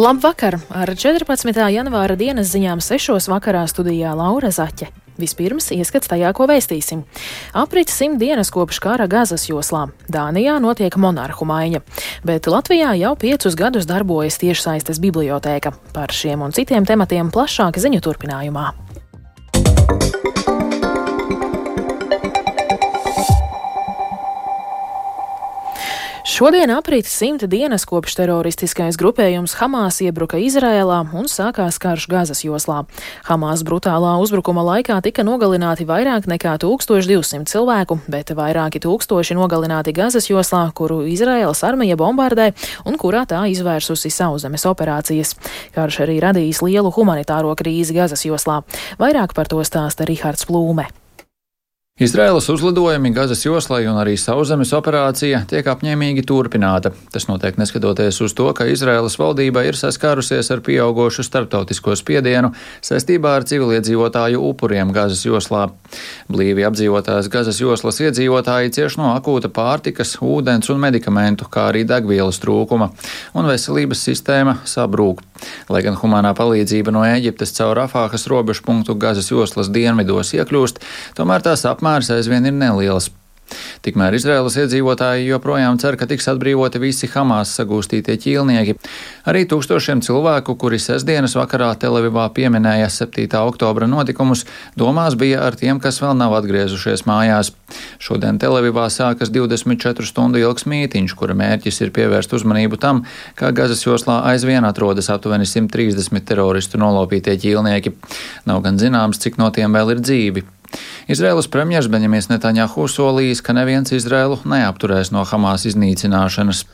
Labvakar! Ar 14. janvāra dienas ziņām 6. vakarā studijā Laura Zaķe. Vispirms ieskats tajā, ko vēstīsim. Aprits simt dienas kopš kara Gazas joslā. Dānijā notiek monarhu maiņa, bet Latvijā jau piecus gadus darbojas tiešsaistes bibliotēka. Par šiem un citiem tematiem plašāk ziņu turpinājumā. Šodien aprit simta dienas kopš teroristiskais grupējums Hamas iebruka Izrēlā un sākās karš Gazas joslā. Hamas brutālā uzbrukuma laikā tika nogalināti vairāk nekā 1200 cilvēku, bet vairāki tūkstoši nogalināti Gazas joslā, kuru Izraēlas armija bombardē un kurā tā izvērsusi sauszemes operācijas. Karš arī radījis lielu humanitāro krīzi Gazas joslā. Vairāk par to stāsta Rihards Plūme. Izraēlas uzlidojumi Gazas joslai un arī sauszemes operācija tiek apņēmīgi turpināta. Tas notiek neskatoties uz to, ka Izraēlas valdība ir saskārusies ar pieaugošu starptautisko spiedienu saistībā ar civiliedzīvotāju upuriem Gazas joslā. Blīvi apdzīvotās Gazas joslas iedzīvotāji cieš no akūta pārtikas, ūdens un medikamentu, kā arī degvielas trūkuma, un veselības sistēma sabrūk. Lai gan humanā palīdzība no Eģiptes caur Rafāhas robežu punktu Gazas joslas dienvidos iekļūst, tomēr tās apmērs aizvien ir neliels. Tikmēr Izraēlas iedzīvotāji joprojām cer, ka tiks atbrīvoti visi Hamas sagūstītie ķīlnieki. Arī tūkstošiem cilvēku, kuri sestdienas vakarā Televivā pieminēja 7. oktobra notikumus, domās bija ar tiem, kas vēl nav atgriezušies mājās. Šodien Televivā sākas 24 stundu ilgs mītiņš, kura mērķis ir pievērst uzmanību tam, ka Gazas joslā aizvien atrodas aptuveni 130 teroristu nolopītie ķīlnieki. Nav gan zināms, cik no tiem vēl ir dzīvi. Izraēlas premjerministrs Benjamins Netanjahu solījis, ka neviens Izraēlu neapturēs no Hamas iznīcināšanas.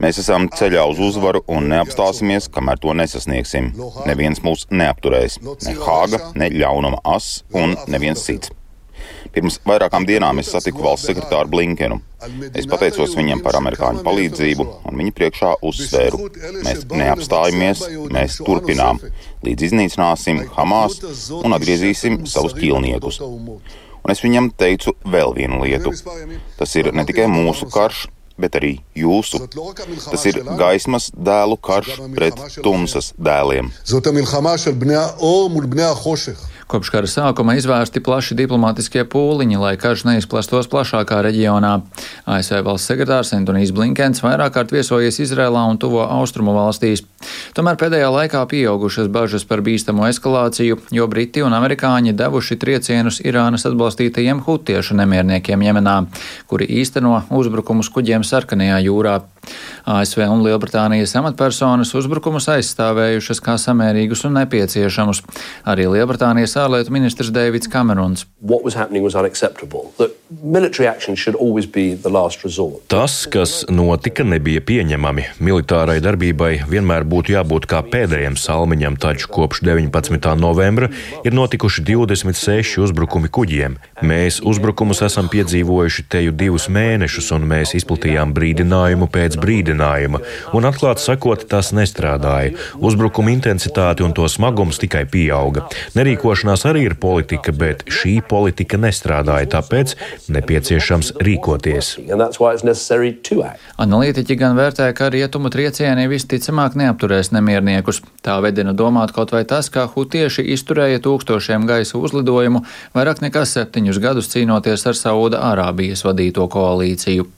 Mēs esam ceļā uz uzvaru un neapstāsimies, kamēr to nesasniegsim. Neviens mūs neapturēs. Ne Hāga, ne ļaunuma as un neviens cits. Pirms vairākām dienām es satiku valsts sekretāru Blinkenu. Es pateicos viņam par amerikāņu palīdzību, un viņa priekšā uzsvēru: mēs neapstājamies, mēs turpinām, līdz iznīcināsim Hamas un atgriezīsim savus ķīlniekus. Un es viņam teicu vēl vienu lietu. Tas ir ne tikai mūsu karš, bet arī jūsu. Tas ir gaismas dēlu karš pret tumsas dēliem. Kopš kara sākuma izvērsti plaši diplomātiskie pūliņi, lai karš neizplastos plašākā reģionā. ASV valsts sekretārs Antonijs Blinkens vairāk kārt viesojies Izrēlā un tuvo austrumu valstīs. Tomēr pēdējā laikā pieaugušas bažas par bīstamo eskalāciju, jo Briti un Amerikāņi devuši triecienus Irānas atbalstītajiem hutiešu nemierniekiem Jemenā, kuri īsteno uzbrukumus kuģiem Sarkanajā jūrā. ASV un Lielbritānijas amatpersonas uzbrukumus aizstāvējušas kā samērīgus un nepieciešamus. Arī Lielbritānijas ārlietu ministrs Deivids Kamerons. Tas, kas notika, nebija pieņemami. Militārai darbībai vienmēr būtu jābūt kā pēdējiem salmiņam, taču kopš 19. novembra ir notikuši 26 uzbrukumi kuģiem. Mēs uzbrukumus esam piedzīvojuši teju divus mēnešus, un mēs izplatījām brīdinājumu pēc brīdinājuma, un atklāti sakot, tas nestrādāja. Uzbrukuma intensitāte un to smagums tikai pieauga. Nerīkošanās arī ir politika, bet šī politika nestrādāja, tāpēc nepieciešams rīkoties. Analītiķi gan vērtē, ka rietumu triecieni visticamāk neapturēs nemierniekus. Tā vedina domāt kaut vai tas, ka hutieši izturēja tūkstošiem gaisa uzlidojumu vairāk nekā septiņus gadus cīnoties ar Sauda Arābijas vadīto koalīciju.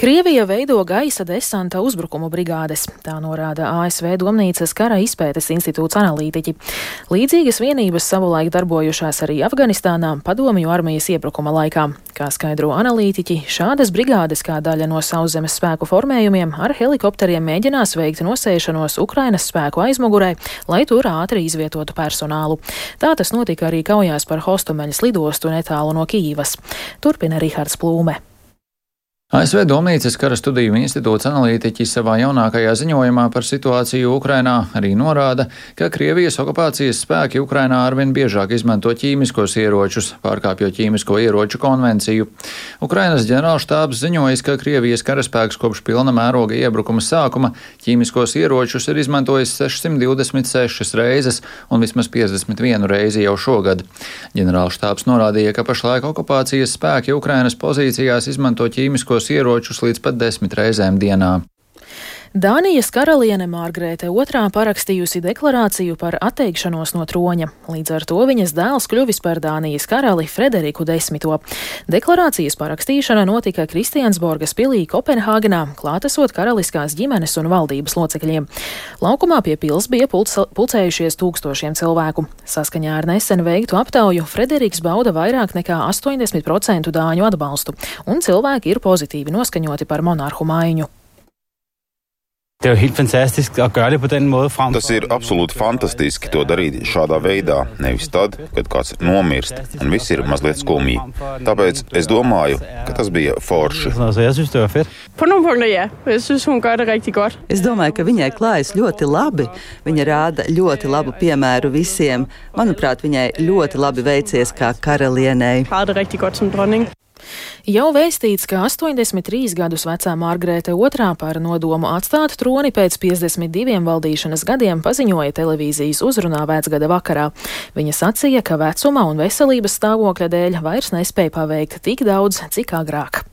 Krievija veido gaisa desanta uzbrukumu brigādes, tā norāda ASV Domnīcas kara izpētes institūts analītiķi. Līdzīgas vienības savulaik darbojušās arī Afganistānā padomju armijas iebrukuma laikā. Kā skaidro analītiķi, šādas brigādes kā daļa no sauszemes spēku formējumiem ar helikopteriem mēģinās veikt nosēšanos Ukrainas spēku aizmugurē, lai tur ātri izvietotu personālu. Tā tas notika arī kaujās par Hostomeļas lidostu netālu no Kīivas. Turpina Rihards Plūme. ASV Domnīcas kara studiju institūts analītiķi savā jaunākajā ziņojumā par situāciju Ukrainā arī norāda, ka Krievijas okupācijas spēki Ukrainā arvien biežāk izmanto ķīmiskos ieročus, pārkāpjot ķīmisko ieroču konvenciju. Ukrainas ģenerālštābs ziņojas, ka Krievijas karaspēks kopš pilna mēroga iebrukuma sākuma ķīmiskos ieročus ir izmantojis 626 reizes un vismaz 51 reizi jau šogad. Ģenerālštābs norādīja, ka pašlaik okupācijas spēki Ukrainas pozīcijās izmanto ķīmiskos ķīmiskos ieročus līdz pat desmit reizēm dienā. Dānijas karaliene Mārgrēte II parakstījusi deklarāciju par atteikšanos no troņa. Līdz ar to viņas dēls kļuvis par Dānijas karali Frederiku X. Deklarācijas parakstīšana notika Kristiansborgas pilī Kopenhāgenā, klātesot karaliskās ģimenes un valdības locekļiem. Laukumā pie pils bija pulcējušies tūkstošiem cilvēku. Saskaņā ar nesen veiktu aptauju Frederiks bauda vairāk nekā 80% dāņu atbalstu, un cilvēki ir pozitīvi noskaņoti par monarhu maiņu. Det er jo helt fantastisk at gøre det på den måde. Frem Tas ir absolūti fantastiski to darīt šādā veidā, nevis tad, kad kāds nomirst un viss ir mazliet skumji. Tāpēc es domāju, ka tas bija forši. Jeg synes, det var fedt. På nogle punkter ja. Jeg synes, hun gør det rigtig godt. Es domāju, ka viņai klājas ļoti labi. Viņa rāda ļoti labu piemēru visiem. Manuprāt, viņai ļoti labi veicies kā karalienei. Jau vēstīts, ka 83 gadus vecā Margarete II par nodomu atstāt troni pēc 52 valdīšanas gadiem paziņoja televīzijas uzrunā vecgada vakarā. Viņa sacīja, ka vecuma un veselības stāvokļa dēļ vairs nespēja paveikt tik daudz, cik agrāk.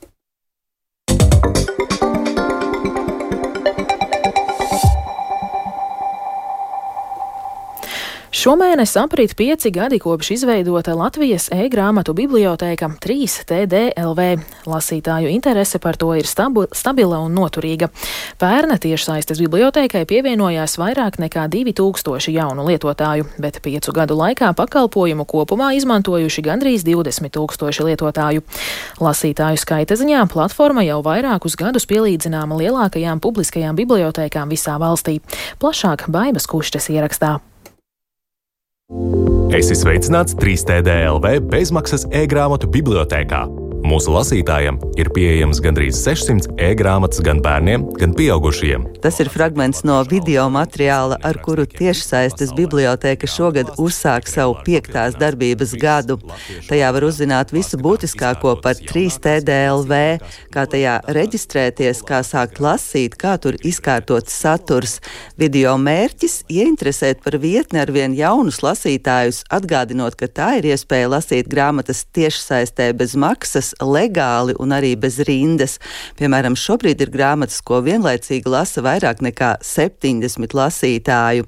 Šomēnes aprit pieci gadi kopš izveidota Latvijas e-grāmatu bibliotēka 3TDLV. Lasītāju interese par to ir stabu, stabila un noturīga. Pērna tiešsaistes bibliotēkai pievienojās vairāk nekā 2000 jaunu lietotāju, bet piecu gadu laikā pakalpojumu kopumā izmantojuši gandrīz 20 tūkstoši lietotāju. Lasītāju skaita ziņā platforma jau vairākus gadus pielīdzināma lielākajām publiskajām bibliotēkām visā valstī. Plašāk Baimas kušķes ierakstā. Esi sveicināts 3TDLV bezmaksas e-grāmatu bibliotekā. Mūsu lasītājiem ir pieejams gandrīz 600 e-grāmatas gan bērniem, gan pieaugušiem. Tas ir fragments no video materiāla, ar kuru tiešsaistes biblioteka šogad uzsāk savu piektās darbības gadu. Tajā var uzzināt visu būtiskāko par 3TDLV, kā tajā reģistrēties, kā sākt lasīt, kā tur izkārtot saturs. Video mērķis - ieinteresēt par vietni ar vien jaunus lasītājus, atgādinot, ka tā ir iespēja lasīt grāmatas tiešsaistē bez maksas legāli un arī bez rindas. Piemēram, šobrīd ir grāmatas, ko vienlaicīgi lasa vairāk nekā 70 lasītāju.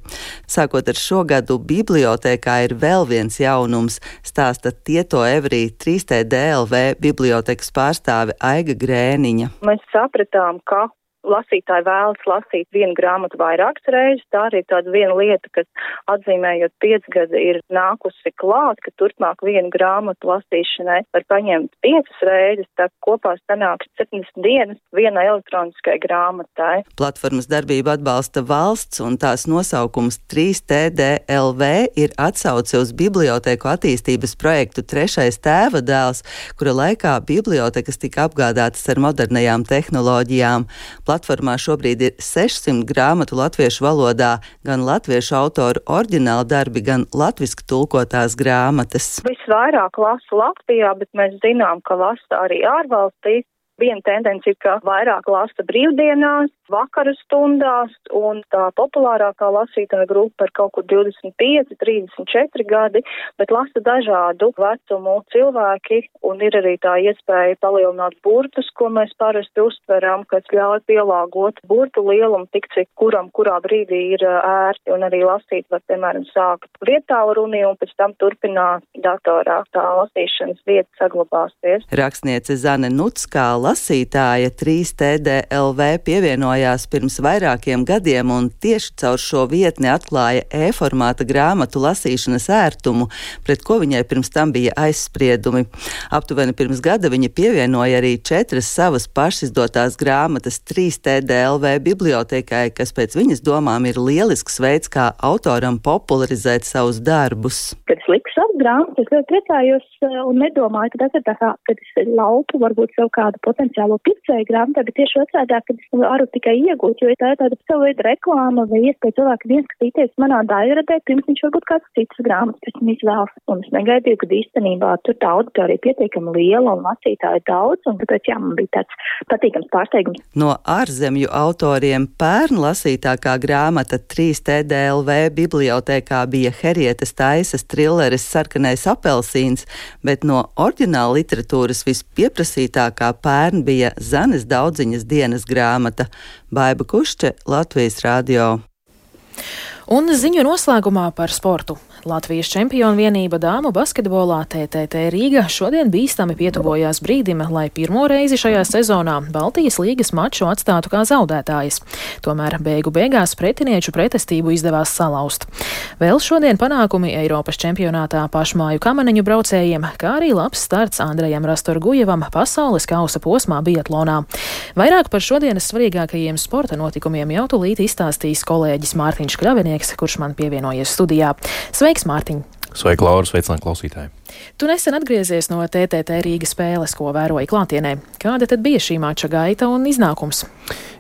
Sākot ar šo gadu, bibliotekā ir vēl viens jaunums, stāsta Tieto Evrī 3TDLV bibliotekas pārstāve Aiga Grēniņa. Mēs sapratām, ka lasītāji vēlas lasīt vienu grāmatu vairākas reizes. Tā arī ir tāda viena lieta, kas atzīmējot piecgadi ir nākusi klāt, ka turpmāk vienu grāmatu lasīšanai var paņemt piecas reizes, tā kopā sanāks 70 dienas vienai elektroniskai grāmatai. Platformas darbību atbalsta valsts un tās nosaukums 3TDLV ir atsauce uz bibliotēku attīstības projektu Trešais tēva dēls, kura laikā bibliotekas tika apgādātas ar modernajām tehnoloģijām. Platformā šobrīd ir 600 grāmatu latviešu valodā, gan latviešu autoru oriģināli darbi, gan latviski tulkotās grāmatas. Visvairāk lasu Latvijā, bet mēs zinām, ka lasa arī ārvalstīs. Viena tendence ir, ka vairāk lasa brīvdienās, vakaru stundās, un tā populārākā lasītāja grupa ir kaut kur 25, 34 gadi, bet lasa dažādu vecumu cilvēki, un ir arī tā iespēja palielināt burtus, ko mēs parasti uztveram, kas ļauj pielāgot burtu lielumu tik, cik kuram kurā brīdī ir ērti, un arī lasīt var, piemēram, sākt vietālu runi un pēc tam turpināt datorā. Tā lasīšanas vieta saglabāsies. Rakstniece Zane Nutskā lasītāja 3TDLV pievienojās pirms vairākiem gadiem un tieši caur šo vietni atklāja e-formāta grāmatu lasīšanas ērtumu, pret ko viņai pirms tam bija aizspriedumi. Aptuveni pirms gada viņa pievienoja arī četras savas pašizdotās grāmatas 3TDLV bibliotekai, kas pēc viņas domām ir lielisks veids, kā autoram popularizēt savus darbus. Kad es liku savu grāmatu, es ļoti priecājos un nedomāju, ka tas ir tā kā, kad es lauku varbūt sev kādu potenciālo pircēju grāmatā, bet tieši otrādi, kad es varu tikai iegūt, jo tā ir tāda savu veidu reklāma vai iespēja cilvēkam ieskatīties manā daļradē, pirms viņš varbūt kāds cits grāmatas pēc tam izvēlas. Un es negaidīju, ka īstenībā tur tā auditorija pietiekami liela un lasītāji daudz, un tāpēc jā, man bija tāds patīkams pārsteigums. No ārzemju autoriem pērn lasītākā grāmata 3 TDLV bibliotēkā bija Herietas taisas trilleris Sarkanais apelsīns, bet no oriģināla literatūras vispieprasītākā pērn bija Zanes daudziņas dienas grāmata Baiba Kušče Latvijas radio. Un ziņu noslēgumā par sportu. Latvijas čempionu vienība dāmu basketbolā TTT Rīga šodien bīstami pietuvojās brīdim, lai pirmo reizi šajā sezonā Baltijas līgas maču atstātu kā zaudētājs. Tomēr beigu beigās pretinieču pretestību izdevās salauzt. Vēl šodien panākumi Eiropas čempionātā pašmāju kamaneņu braucējiem, kā arī labs starts Andrejam Rastorgujevam pasaules kausa posmā Biatlonā. Vairāk par šodienas svarīgākajiem sporta notikumiem jau tulīt izstāstīs kolēģis Mārtiņš Kļavinieks, kurš man pievienojies studijā. Sveiks! Sveiks, Mārtiņ! Sveiki, Laura! Sveicināt klausītāji! Tu nesen atgriezies no TTT Rīgas spēles, ko vēroji klātienē. Kāda tad bija šī mača gaita un iznākums?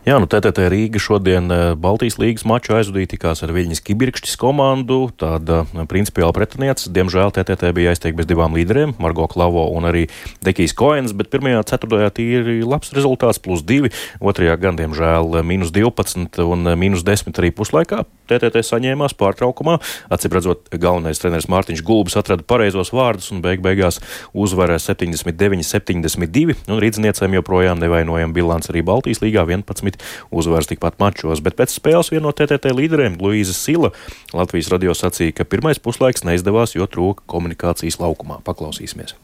Jā, nu TTT Rīga šodien eh, Baltijas līgas maču aizvadīja tikās ar Viļņas Kibirkšķis komandu. Tāda eh, principiāla pretiniece. Diemžēl TTT bija aizteikta bez divām līderiem, Margo Klavo un arī Dekijas Koens, bet pirmajā ceturtajā tīri labs rezultāts, plus divi. Otrajā gan, diemžēl, mīnus 12 un mīnus 10 arī puslaikā. TTT saņēmās pārtraukumā. Acīmredzot, galvenais treneris Mārtiņš Gulbis atrada pareizos vārdus un beig beigās uzvarēja 79-72. Un rīdzniecēm joprojām nevainojama bilants arī Baltijas līgā 11 uzvaras tikpat mačos. Bet pēc spēles viena no TTT līderiem, Luīza Sila, Latvijas radio sacīja, ka pirmais puslaiks neizdevās, jo trūka komunikācijas laukumā. Paklausīsimies!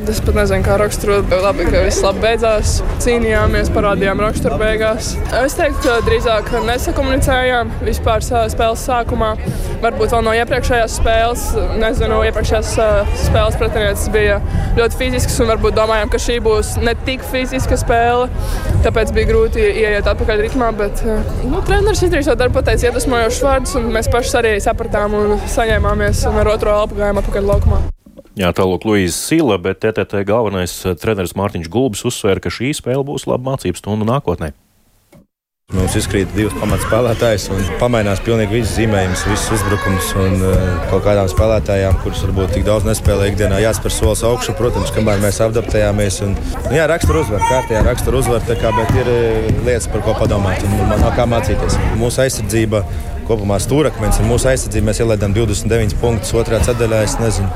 Es pat nezinu, kā raksturot. Labi, ka viss labi beidzās. Cīnījāmies, parādījām raksturu beigās. Es teiktu, ka drīzāk nesakomunicējām vispār spēles sākumā. Varbūt vēl no iepriekšējās spēles, nezinu, iepriekšējās spēles pretinieces bija ļoti fizisks un varbūt domājām, ka šī būs ne tik fiziska spēle. Tāpēc bija grūti ieiet atpakaļ ritmā, bet nu, treneris izdarīja savu darbu, pateica iedvesmojošus vārdus, un mēs paši arī sapratām un saņēmāmies un ar otro elpu gājām atpakaļ laukumā. Jā, tālāk Luīza Sila, bet TTT galvenais eh, treneris Mārtiņš Gulbis uzsvēra, ka šī spēle būs laba mācību stundu nākotnē. Mums izkrīt divas pamatspēlētājas un pamainās pilnīgi viss zīmējums, viss uzbrukums. Un uh, kaut kādām spēlētājām, kuras varbūt tik daudz nespēlē ikdienā, jāspēr solis augšu, protams, kamēr mēs adaptējāmies. Un, nu, jā, rakstura uzvar, kārtējā rakstura uzvar, kā, bet ir uh, lietas, par ko padomāt un man nav kā mācīties. Mūsu aizsardzība kopumā stūrakmeņš ir mūsu aizsardzība. Mēs ielaidām 29 punktus otrā ceturtajā. Es nezinu,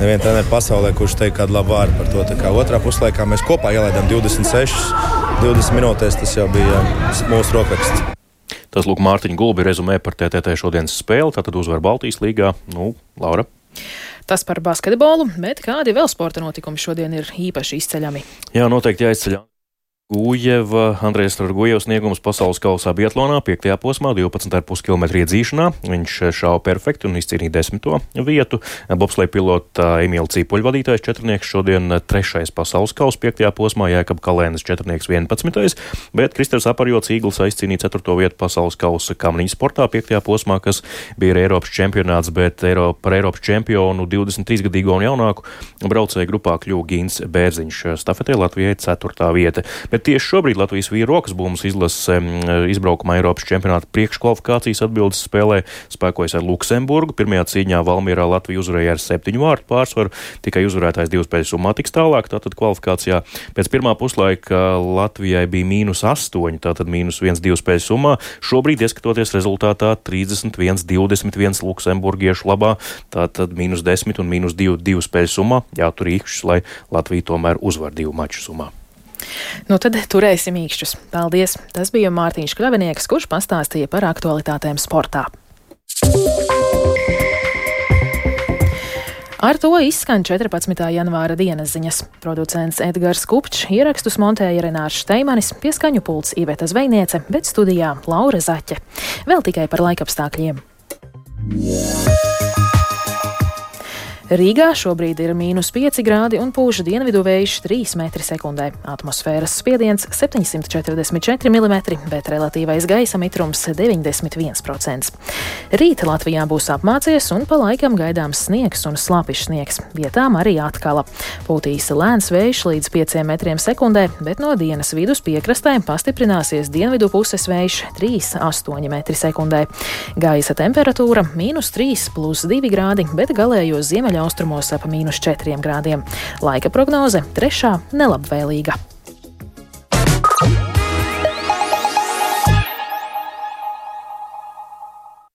nevienu treneru pasaulē, kurš teikt kādu labu vārdu par to. Tā kā otrā puslaikā mēs kopā ielaidām 26, 20 minūtēs. Tas jau bija mūsu rokraksts. Tas lūk Mārtiņa Gulbi rezumē par TTT šodienas spēli. Tātad uzvar Baltijas līgā. Nu, Laura. Tas par basketbolu, bet kādi vēl sporta notikumi šodien ir īpaši izceļami? Jā, noteikti jāizceļ. Gujeva, Andrejs Rogujevs sniegums pasaules kausā Bietlonā 5. posmā 12,5 km iedzīšanā. Viņš šāva perfekti un izcīnīja desmito vietu. Bobslēja pilota Emīla Cīpoļa vadītājs četrnieks šodien trešais pasaules kaus 5. posmā, Jēkab Kalēnas četrnieks 11. Bet Kristers Aparjots Īgls aizcīnīja 4. vietu pasaules kausa kamniņu sportā 5. posmā, kas bija Eiropas čempionāts, bet Eiro, par Eiropas čempionu 23-gadīgo un jaunāku braucēju grupā kļuva Gīns Bērziņš. Stafetē Latvijai 4. vieta. Bet tieši šobrīd Latvijas vīru rokas būmas izlases izbraukumā Eiropas čempionāta priekškvalifikācijas atbildes spēlē spēkojas ar Luksemburgu. Pirmajā cīņā Valmierā Latvija uzvarēja ar septiņu vārtu pārsvaru, tikai uzvarētājs divas pēļu summā tiks tālāk. Tātad kvalifikācijā pēc pirmā puslaika Latvijai bija mīnus astoņi, tātad mīnus viens divas pēļu summā. Šobrīd, ieskatoties rezultātā, 31, 21 luksemburgiešu labā, tātad mīnus 10 un mīnus 2 divas pēļu summā. Jātur īkšķis, lai Latvija tomēr uzvar divu maču summā. Nu tad turēsim īkšķus. Paldies! Tas bija Mārtiņš Kravinieks, kurš pastāstīja par aktualitātēm sportā. Ar to izskan 14. janvāra dienas ziņas. Producents Edgars Kupčs, ierakstus montēja Renārs Šteimanis, pieskaņu pults Iveta Zvejniece, bet studijā Laura Zaķe. Vēl tikai par laikapstākļiem. Yeah. Rīgā šobrīd ir mīnus 5 grādi un pūš dienvidu vējš 3 m2. Atmosfēras spiediens 744 mm, bet relatīvais gaisa mitrums 91%. Rīt Latvijā būs apmācies un pa laikam gaidāms sniegs un slāpišs sniegs. Vietām arī atkala. Pūtīs lēns vējš līdz 5 m2, bet no dienas vidus piekrastē pastiprināsies dienvidu puses vējš 3,8 m2. Gaisa temperatūra - mīnus 3 plus 2 grādi, bet galējos ziemeļaustrumos ap mīnus 4 grādiem. Laika prognoze - trešā nelabvēlīga.